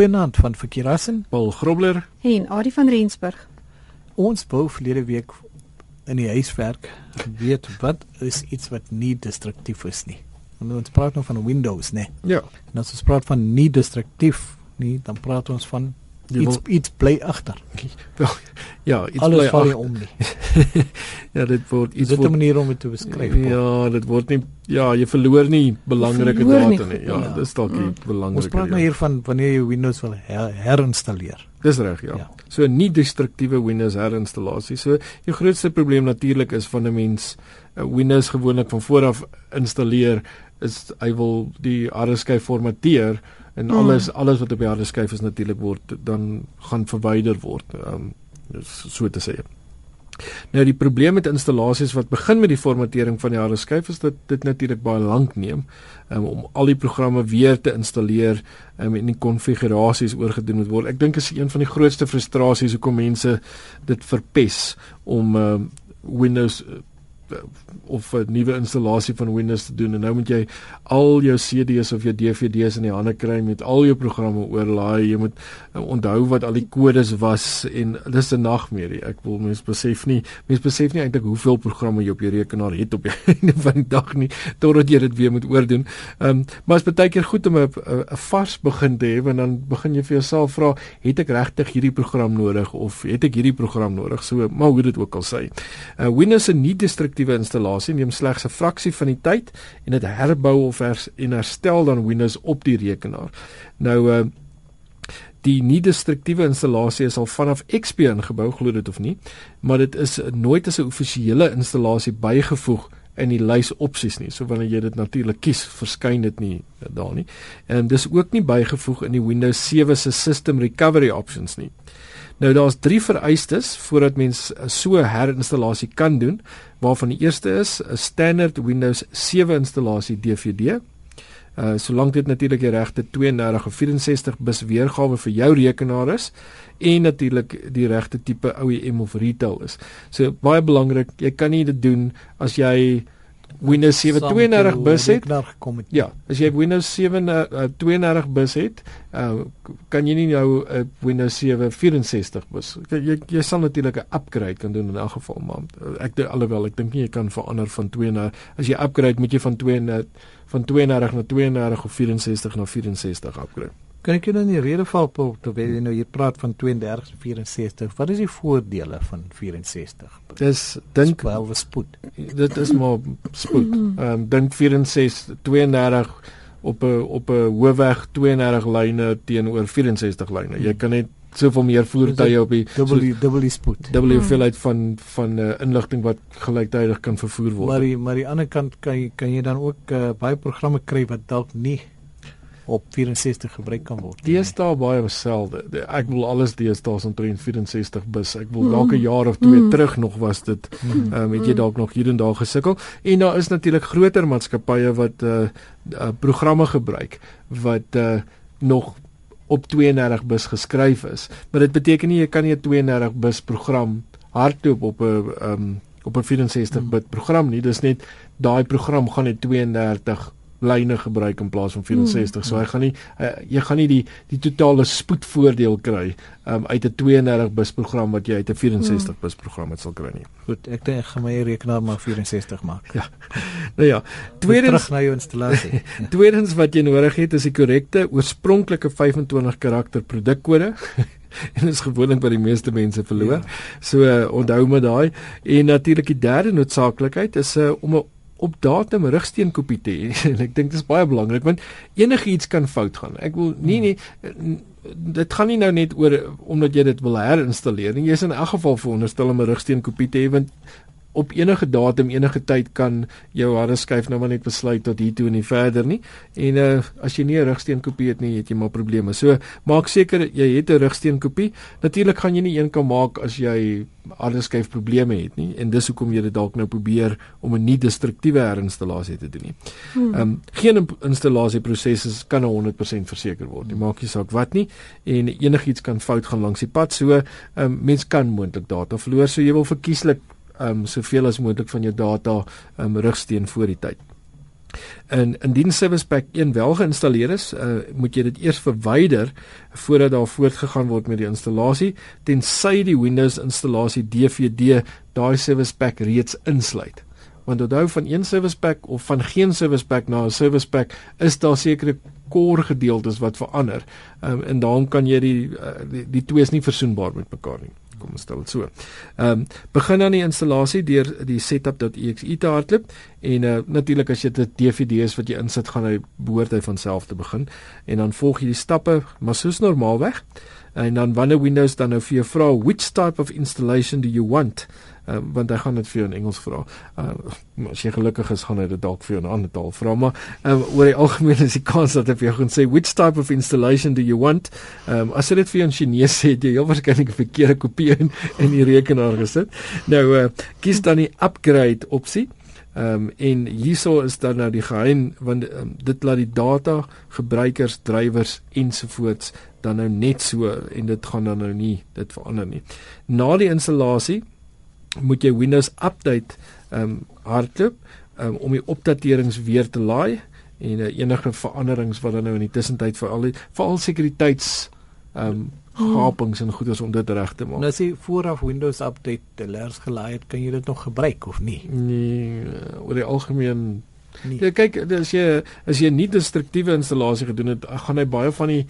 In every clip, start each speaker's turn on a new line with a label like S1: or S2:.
S1: Goeienaand van Verkeerassen,
S2: Paul Grobler
S3: en Adie van Rensburg.
S1: Ons wou verlede week in die huiswerk weet wat is iets wat nie destruktief is nie. En ons praat nou van Windows, né?
S2: Ja.
S1: En as ons praat van nie destruktief nie, dan praat ons van iets iets bly agter.
S2: Wel, ja, iets
S1: Alles
S2: bly
S1: val nie
S2: ag-
S1: om nie.
S2: ja, dit word iets
S1: dit 'n
S2: word
S1: manier om dit te beskryf? Paul?
S2: Ja, dit word nie ja, jy verloor nie belangrike
S3: nie
S2: data nie.
S3: goed,
S2: Ja,
S1: ja.
S2: dis dalk die
S3: Mm.
S2: belangrike.
S1: Ons praat nou
S2: ja.
S1: hier van wanneer jy Windows wil her herinstalleer.
S2: Dis reg, ja.
S1: Ja.
S2: So 'n nie destruktiewe Windows herinstallasie. So jou grootste probleem natuurlik is van 'n mens uh, Windows gewoonlik van voor af installeer is hy wil die harde skyf formateer en
S3: Mm.
S2: alles alles wat op die harde skyf is natuurlik word dan gaan verwyder word. Ehm um, so te sê. Nou die probleem met installasies wat begin met die formatering van die harde skyf is dat dit natuurlik baie lank neem um, om al die programme weer te installeer um, en die konfigurasies oorgedoen moet word. Ek dink is een van die grootste frustrasies hoekom mense dit verpes om um, Windows uh, of 'n nuwe installasie van Windows te doen en nou moet jy al jou CD's of jou DVD's in die hande kry met al jou programme oorlaai. Jy moet uh, onthou wat al die kodes was en dis 'n nagmerrie. Ek wil mens besef nie, mens besef nie eintlik hoeveel programme jy op jou rekenaar het op die einde van die dag nie totdat jy dit weer moet oordoen. Ehm um, maar is baie keer goed om 'n 'n vars begin te hê want dan begin jy vir jouself vra, het ek regtig hierdie program nodig of het ek hierdie program nodig? So maar hoe dit ook al sê. Uh, Windows se nie destruktiewe installasie neem slegs 'n fraksie van die tyd en dit herbou of hers en herstel dan Windows op die rekenaar. Nou uh Die nie destruktiewe installasie is al vanaf XP ingebou, glo dit of nie, maar dit is nooit as 'n offisiële installasie bygevoeg in die lys opsies nie. So wanneer jy dit natuurlik kies, verskyn dit nie daar nie. En dis ook nie bygevoeg in die Windows 7 se System Recovery Options nie. Nou daar's drie vereistes voordat mens so herinstallasie kan doen, waarvan die eerste is 'n standaard Windows 7 installasie DVD. Uh solank dit natuurlik die regte 32 of 64 bus weergawe vir jou rekenaar is en natuurlik die regte tipe OEM of retail is. So baie belangrik, jy kan nie dit doen as jy Windows 7
S1: Saam
S2: 32
S1: toe
S2: bus het
S1: gekom het.
S2: Ja, as jy Windows 7 uh, uh, 32 bus het, uh, kan jy nie nou 'n uh, Windows 7 64 bus. Jy jy, jy sal natuurlik 'n upgrade kan doen in elk geval, maar uh, ek alhoewel ek dink nie jy kan verander van 2 na as jy upgrade moet jy van 2 na van 32 na 32 of 64 na 64 upgrade.
S1: Kan ek jou nou in die rede val Paul, terwyl jy nou hier praat van 32 64? Wat is die voordele van 64?
S2: Dis dink
S1: wel spoed.
S2: dit is maar spoed. Ehm um, dink 64 32 op 'n op 'n hoofweg 32 lyne teenoor 64 lyne. Jy kan net soveel meer voertuie op die
S1: dubbel dubbel spoed.
S2: dubbel hoeveelheid van van uh, inligting wat gelyktydig kan vervoer word.
S1: Maar die maar die ander kant kan jy kan jy dan ook uh, baie programme kry wat dalk nie op 64 gebruik kan word. nie.
S2: Deesdae baie selde. De- Ek wil alles deesdae is omtrent 64 bus. Ek wil dalk 'n jaar of twee
S3: Mm.
S2: terug nog was dit
S1: Mhm.
S2: ehm um, het jy dalk nog hier en daar gesukkel. En daar is natuurlik groter maatskappye wat uh, uh programme gebruik wat uh nog op 32 bus geskryf is. Maar dit beteken nie jy kan nie 'n 32 bus program hardloop op 'n ehm um, op 'n 64
S1: Mm.
S2: bit program nie. Dis net daai program gaan net 32 lyne gebruik in plaas van 64. Mm. So hy gaan nie uh, jy gaan nie die die totale spoedvoordeel kry um, uit 'n 32 bus program wat jy uit 'n 64 bus program het sal kry nie.
S1: Goed, ek dink ek gaan my rekenaar maar 64 maak.
S2: Nou ja,
S1: Tweedens
S2: tweedens
S1: terug na jou installasie.
S2: tweedens wat jy nodig het is die korrekte oorspronklike 25 karakter produkkode. en dit is gewoonlik wat die meeste mense verloor.
S1: Ja.
S2: Ja. So uh, onthou met daai en natuurlik die derde noodsaaklikheid is uh, om 'n op datum rigsteenkopie te hê. en ek dink dit is baie belangrik want enigiets kan fout gaan. Ek wil nie nie n- dit gaan nie nou net oor omdat jy dit wil herinstalleer nie. Jy is in elk geval veronderstel om 'n rigsteenkopie te hê want op enige datum enige tyd kan jou harde skyf nou maar net besluit tot hier toe en nie verder nie. En uh as jy nie 'n rugsteenkopie het nie, het jy maar probleme. So maak seker jy het 'n rugsteenkopie. Natuurlik gaan jy nie een kan maak as jy harde skyf probleme het nie en dis hoekom jy dit dalk nou probeer om 'n nie destruktiewe herinstallasie te doen nie.
S3: Hmm.
S2: Ehm um, geen in- installasieproses kan 100% verseker word. Nie maak nie saak wat nie en enigiets kan fout gaan langs die pad. So ehm um, mens kan moontlik data verloor. So jy wil verkieslik um, soveel as moontlik van jou data ehm um, rigsteen voor die tyd. En indien Service Pack 1 wel geïnstalleer is, uh, moet jy dit eers verwyder voordat daar voortgegaan word met die installasie tensy die Windows installasie DVD daai Service Pack reeds insluit. Want onthou van een Service Pack of van geen Service Pack na 'n Service Pack is daar sekere core gedeeltes wat verander. Um, en daarom kan jy die, uh, die die twee is nie versoenbaar met mekaar nie kom ons stel dit so. Ehm um, begin dan die installasie deur die setup.exe te hardloop en uh, natuurlik as jy dit DVD's wat jy insit gaan hy behoort hy van self te begin en dan volg jy die stappe maar soos normaalweg en dan wanneer Windows dan nou vir jou vra which type of installation do you want um, want hy gaan dit vir jou in Engels vra. Uh, as jy gelukkig is, gaan hy dit dalk vir jou in 'n ander taal vra, maar um, oor die algemeen is die kans dat hy vir jou gaan sê which type of installation do you want? Um, as hy dit vir jou in Chinese sê, jy heel waarskynlik 'n verkeerde kopie in in die rekenaar gesit. Nou uh, kies dan die upgrade opsie. Ehm um, en hierso is dan nou die geheim want um, dit laat die data gebruikers, drywers ensovoorts dan nou net so en dit gaan dan nou nie dit verander nie. Na die installasie moet jy Windows Update ehm um, hardloop um, om die opdaterings weer te laai en uh, enige veranderings wat dan nou in die tussentyd vir al die veral sekuriteits ehm um, gapings en goeders om dit reg te maak.
S1: Nou as jy vooraf Windows Update te leers gelaai het, kan jy dit nog gebruik of nie?
S2: Nee, uh, oor die algemeen nie. Ja, kyk, as jy as jy nie destruktiewe installasie gedoen het, gaan hy baie van die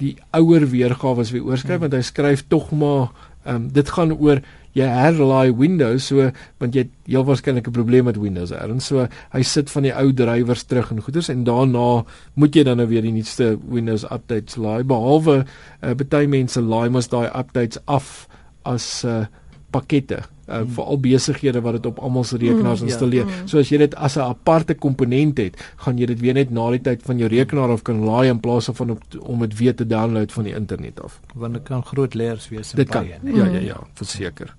S2: die ouer weergawe weer oorskryf hmm. want hy skryf tog maar ehm um, dit gaan oor jy herlaai Windows so want jy het heel waarskynlik 'n probleem met Windows erns so hy sit van die ou drywers terug en goeders en daarna moet jy dan nou weer die nuutste Windows updates laai behalwe uh, baie mense laai mos daai updates af as uh, pakkette uh, vir al besighede wat dit op almal se rekenaars mm, installeer. Ja. Mm. So as jy dit as 'n aparte komponent het, gaan jy dit weer net na die tyd van jou rekenaar af kan laai in plaas van op, om dit weer te download van die internet af.
S1: Want dit kan groot layers wees
S2: in baie. Nee. Ja ja ja, verseker.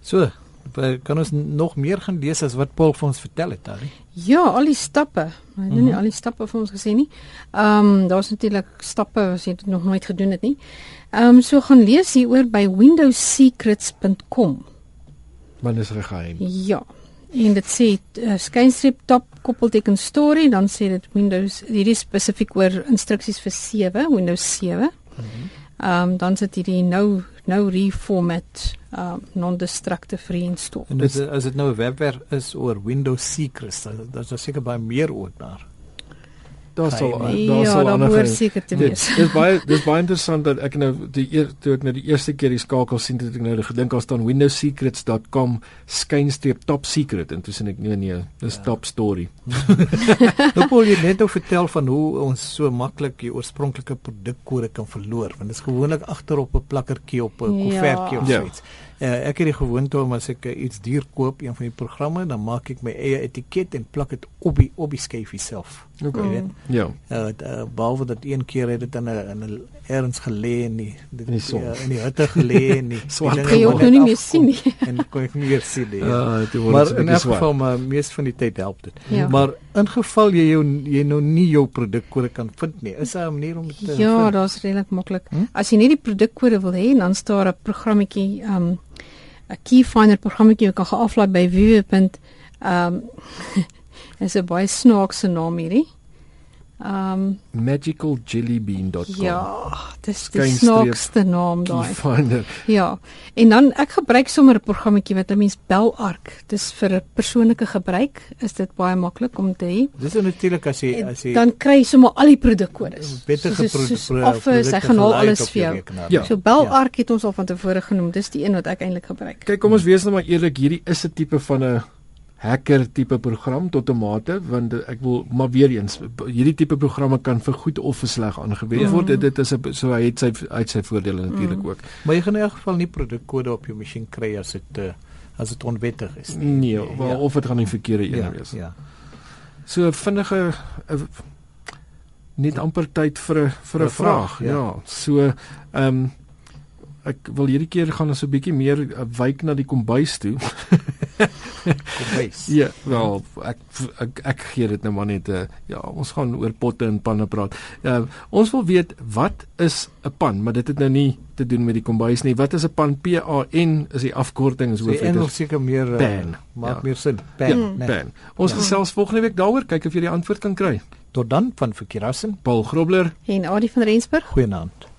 S1: So, kan ons nog meer gaan lees as wat Paul vir ons vertel het daar?
S3: Ja, al die stappe. Hy het mm -hmm. nie al die stappe vir ons gesê nie. Ehm um, daar's natuurlik stappe as jy dit nog nooit gedoen het nie. Ehm um, so gaan lees hier oor by windowsecrets.com.
S2: Man is geheim.
S3: Ja. En dit sê uh, skynstreep top koppelteken story, dan sê dit Windows hierdie spesifiek oor instruksies vir 7, Windows 7. Mhm. Ehm mm um, dan sit hierdie nou nou reformat um non-destructive reinstall.
S1: En dit as dit nou 'n webwerf is oor Windows Secrets, dan is daar seker baie meer oor daar
S2: daar sal daar
S3: ja,
S2: sal
S3: dan hoor seker te wees.
S2: Dit is baie dis baie interessant dat ek nou die eer, toe ek nou die eerste keer die skakel sien het ek nou gedink daar staan windowsecrets.com skynstreep top secret en toe sien ek nee nee dis ja. top story.
S1: nou wil jy net ook vertel van hoe ons so maklik die oorspronklike produkkode kan verloor want dit is gewoonlik agterop 'n plakkertjie op 'n ja. koevertjie of so iets. Ja. Uh, ek het die gewoonte om as ek uh, iets duur koop, een van die programme, dan maak ek my eie etiket en plak dit op die op die skyfie self.
S2: Okay. Mm. Ja.
S1: Uh, uh, behalwe dat een keer het dit dan 'n 'n erns gelê in die dit is so uh, in die hutte gelê en die
S3: swart kan jy ook nou nie meer sien nie.
S1: en kon ek nie meer sien nie. Ja, dit word maar in elk geval maar meeste van die tyd help dit. Ja. Maar in geval jy jou jy nou nie jou produkkode kan vind nie, is daar 'n manier om dit te
S3: Ja, daar's redelik maklik. Hm? As jy nie die produkkode wil hê, dan staan daar 'n programmetjie um 'n key finder programmetjie kan geaflaai by www. Um is 'n baie snaakse naam hierdie.
S2: Um magicaljellybean.com.
S3: Ja, dis die snaakste naam daai. Ja. En dan ek gebruik sommer 'n programmetjie wat 'n mens Belark. Dis vir 'n persoonlike gebruik is dit baie maklik om te hê.
S1: Dis natuurlik as jy as jy
S3: dan kry jy sommer al die produkkodes. Wettige produkte. Hy gaan al alles vir jou. Ja. So Belark ja. het ons al van tevore genoem. Dis die een wat ek eintlik gebruik.
S2: Kyk, kom ons wees nou maar eerlik, hierdie is 'n tipe van 'n hacker tipe program tot 'n mate want ek wil maar weer eens hierdie tipe programme kan vir goed of vir sleg aangewend ja. word dit is a, so hy het sy uit sy voordele natuurlik mm. ook
S1: maar jy gaan in elk geval nie produkkode op jou masjien kry as dit uh, as dit onwettig is
S2: nie nee wel, ja. of dit gaan die verkeerde een ja, wees ja so vinnige uh, net amper tyd vir 'n vir 'n vraag, ja. ja so ehm um, ek wil hierdie keer gaan ons 'n bietjie meer uh, wyk na die kombuis toe
S1: kombuis.
S2: Ja, wel ek ek, ek gee dit nou maar net 'n uh, ja, ons gaan oor potte en panne praat. Uh, ons wil weet wat is 'n pan, maar dit het nou nie te doen met die kombuis nie. Wat is 'n pan? P A N is die afkorting is
S1: hoofletter. Engels seker meer uh,
S2: pan.
S1: Maak ja. meer sin.
S2: Pan. Ja, nee. pan. Ons ja. gesels volgende week daaroor kyk of jy die antwoord kan kry.
S1: Tot dan van Verkeerassen,
S2: Paul Grobler
S3: en Adie van Rensburg.
S1: Goeienaand.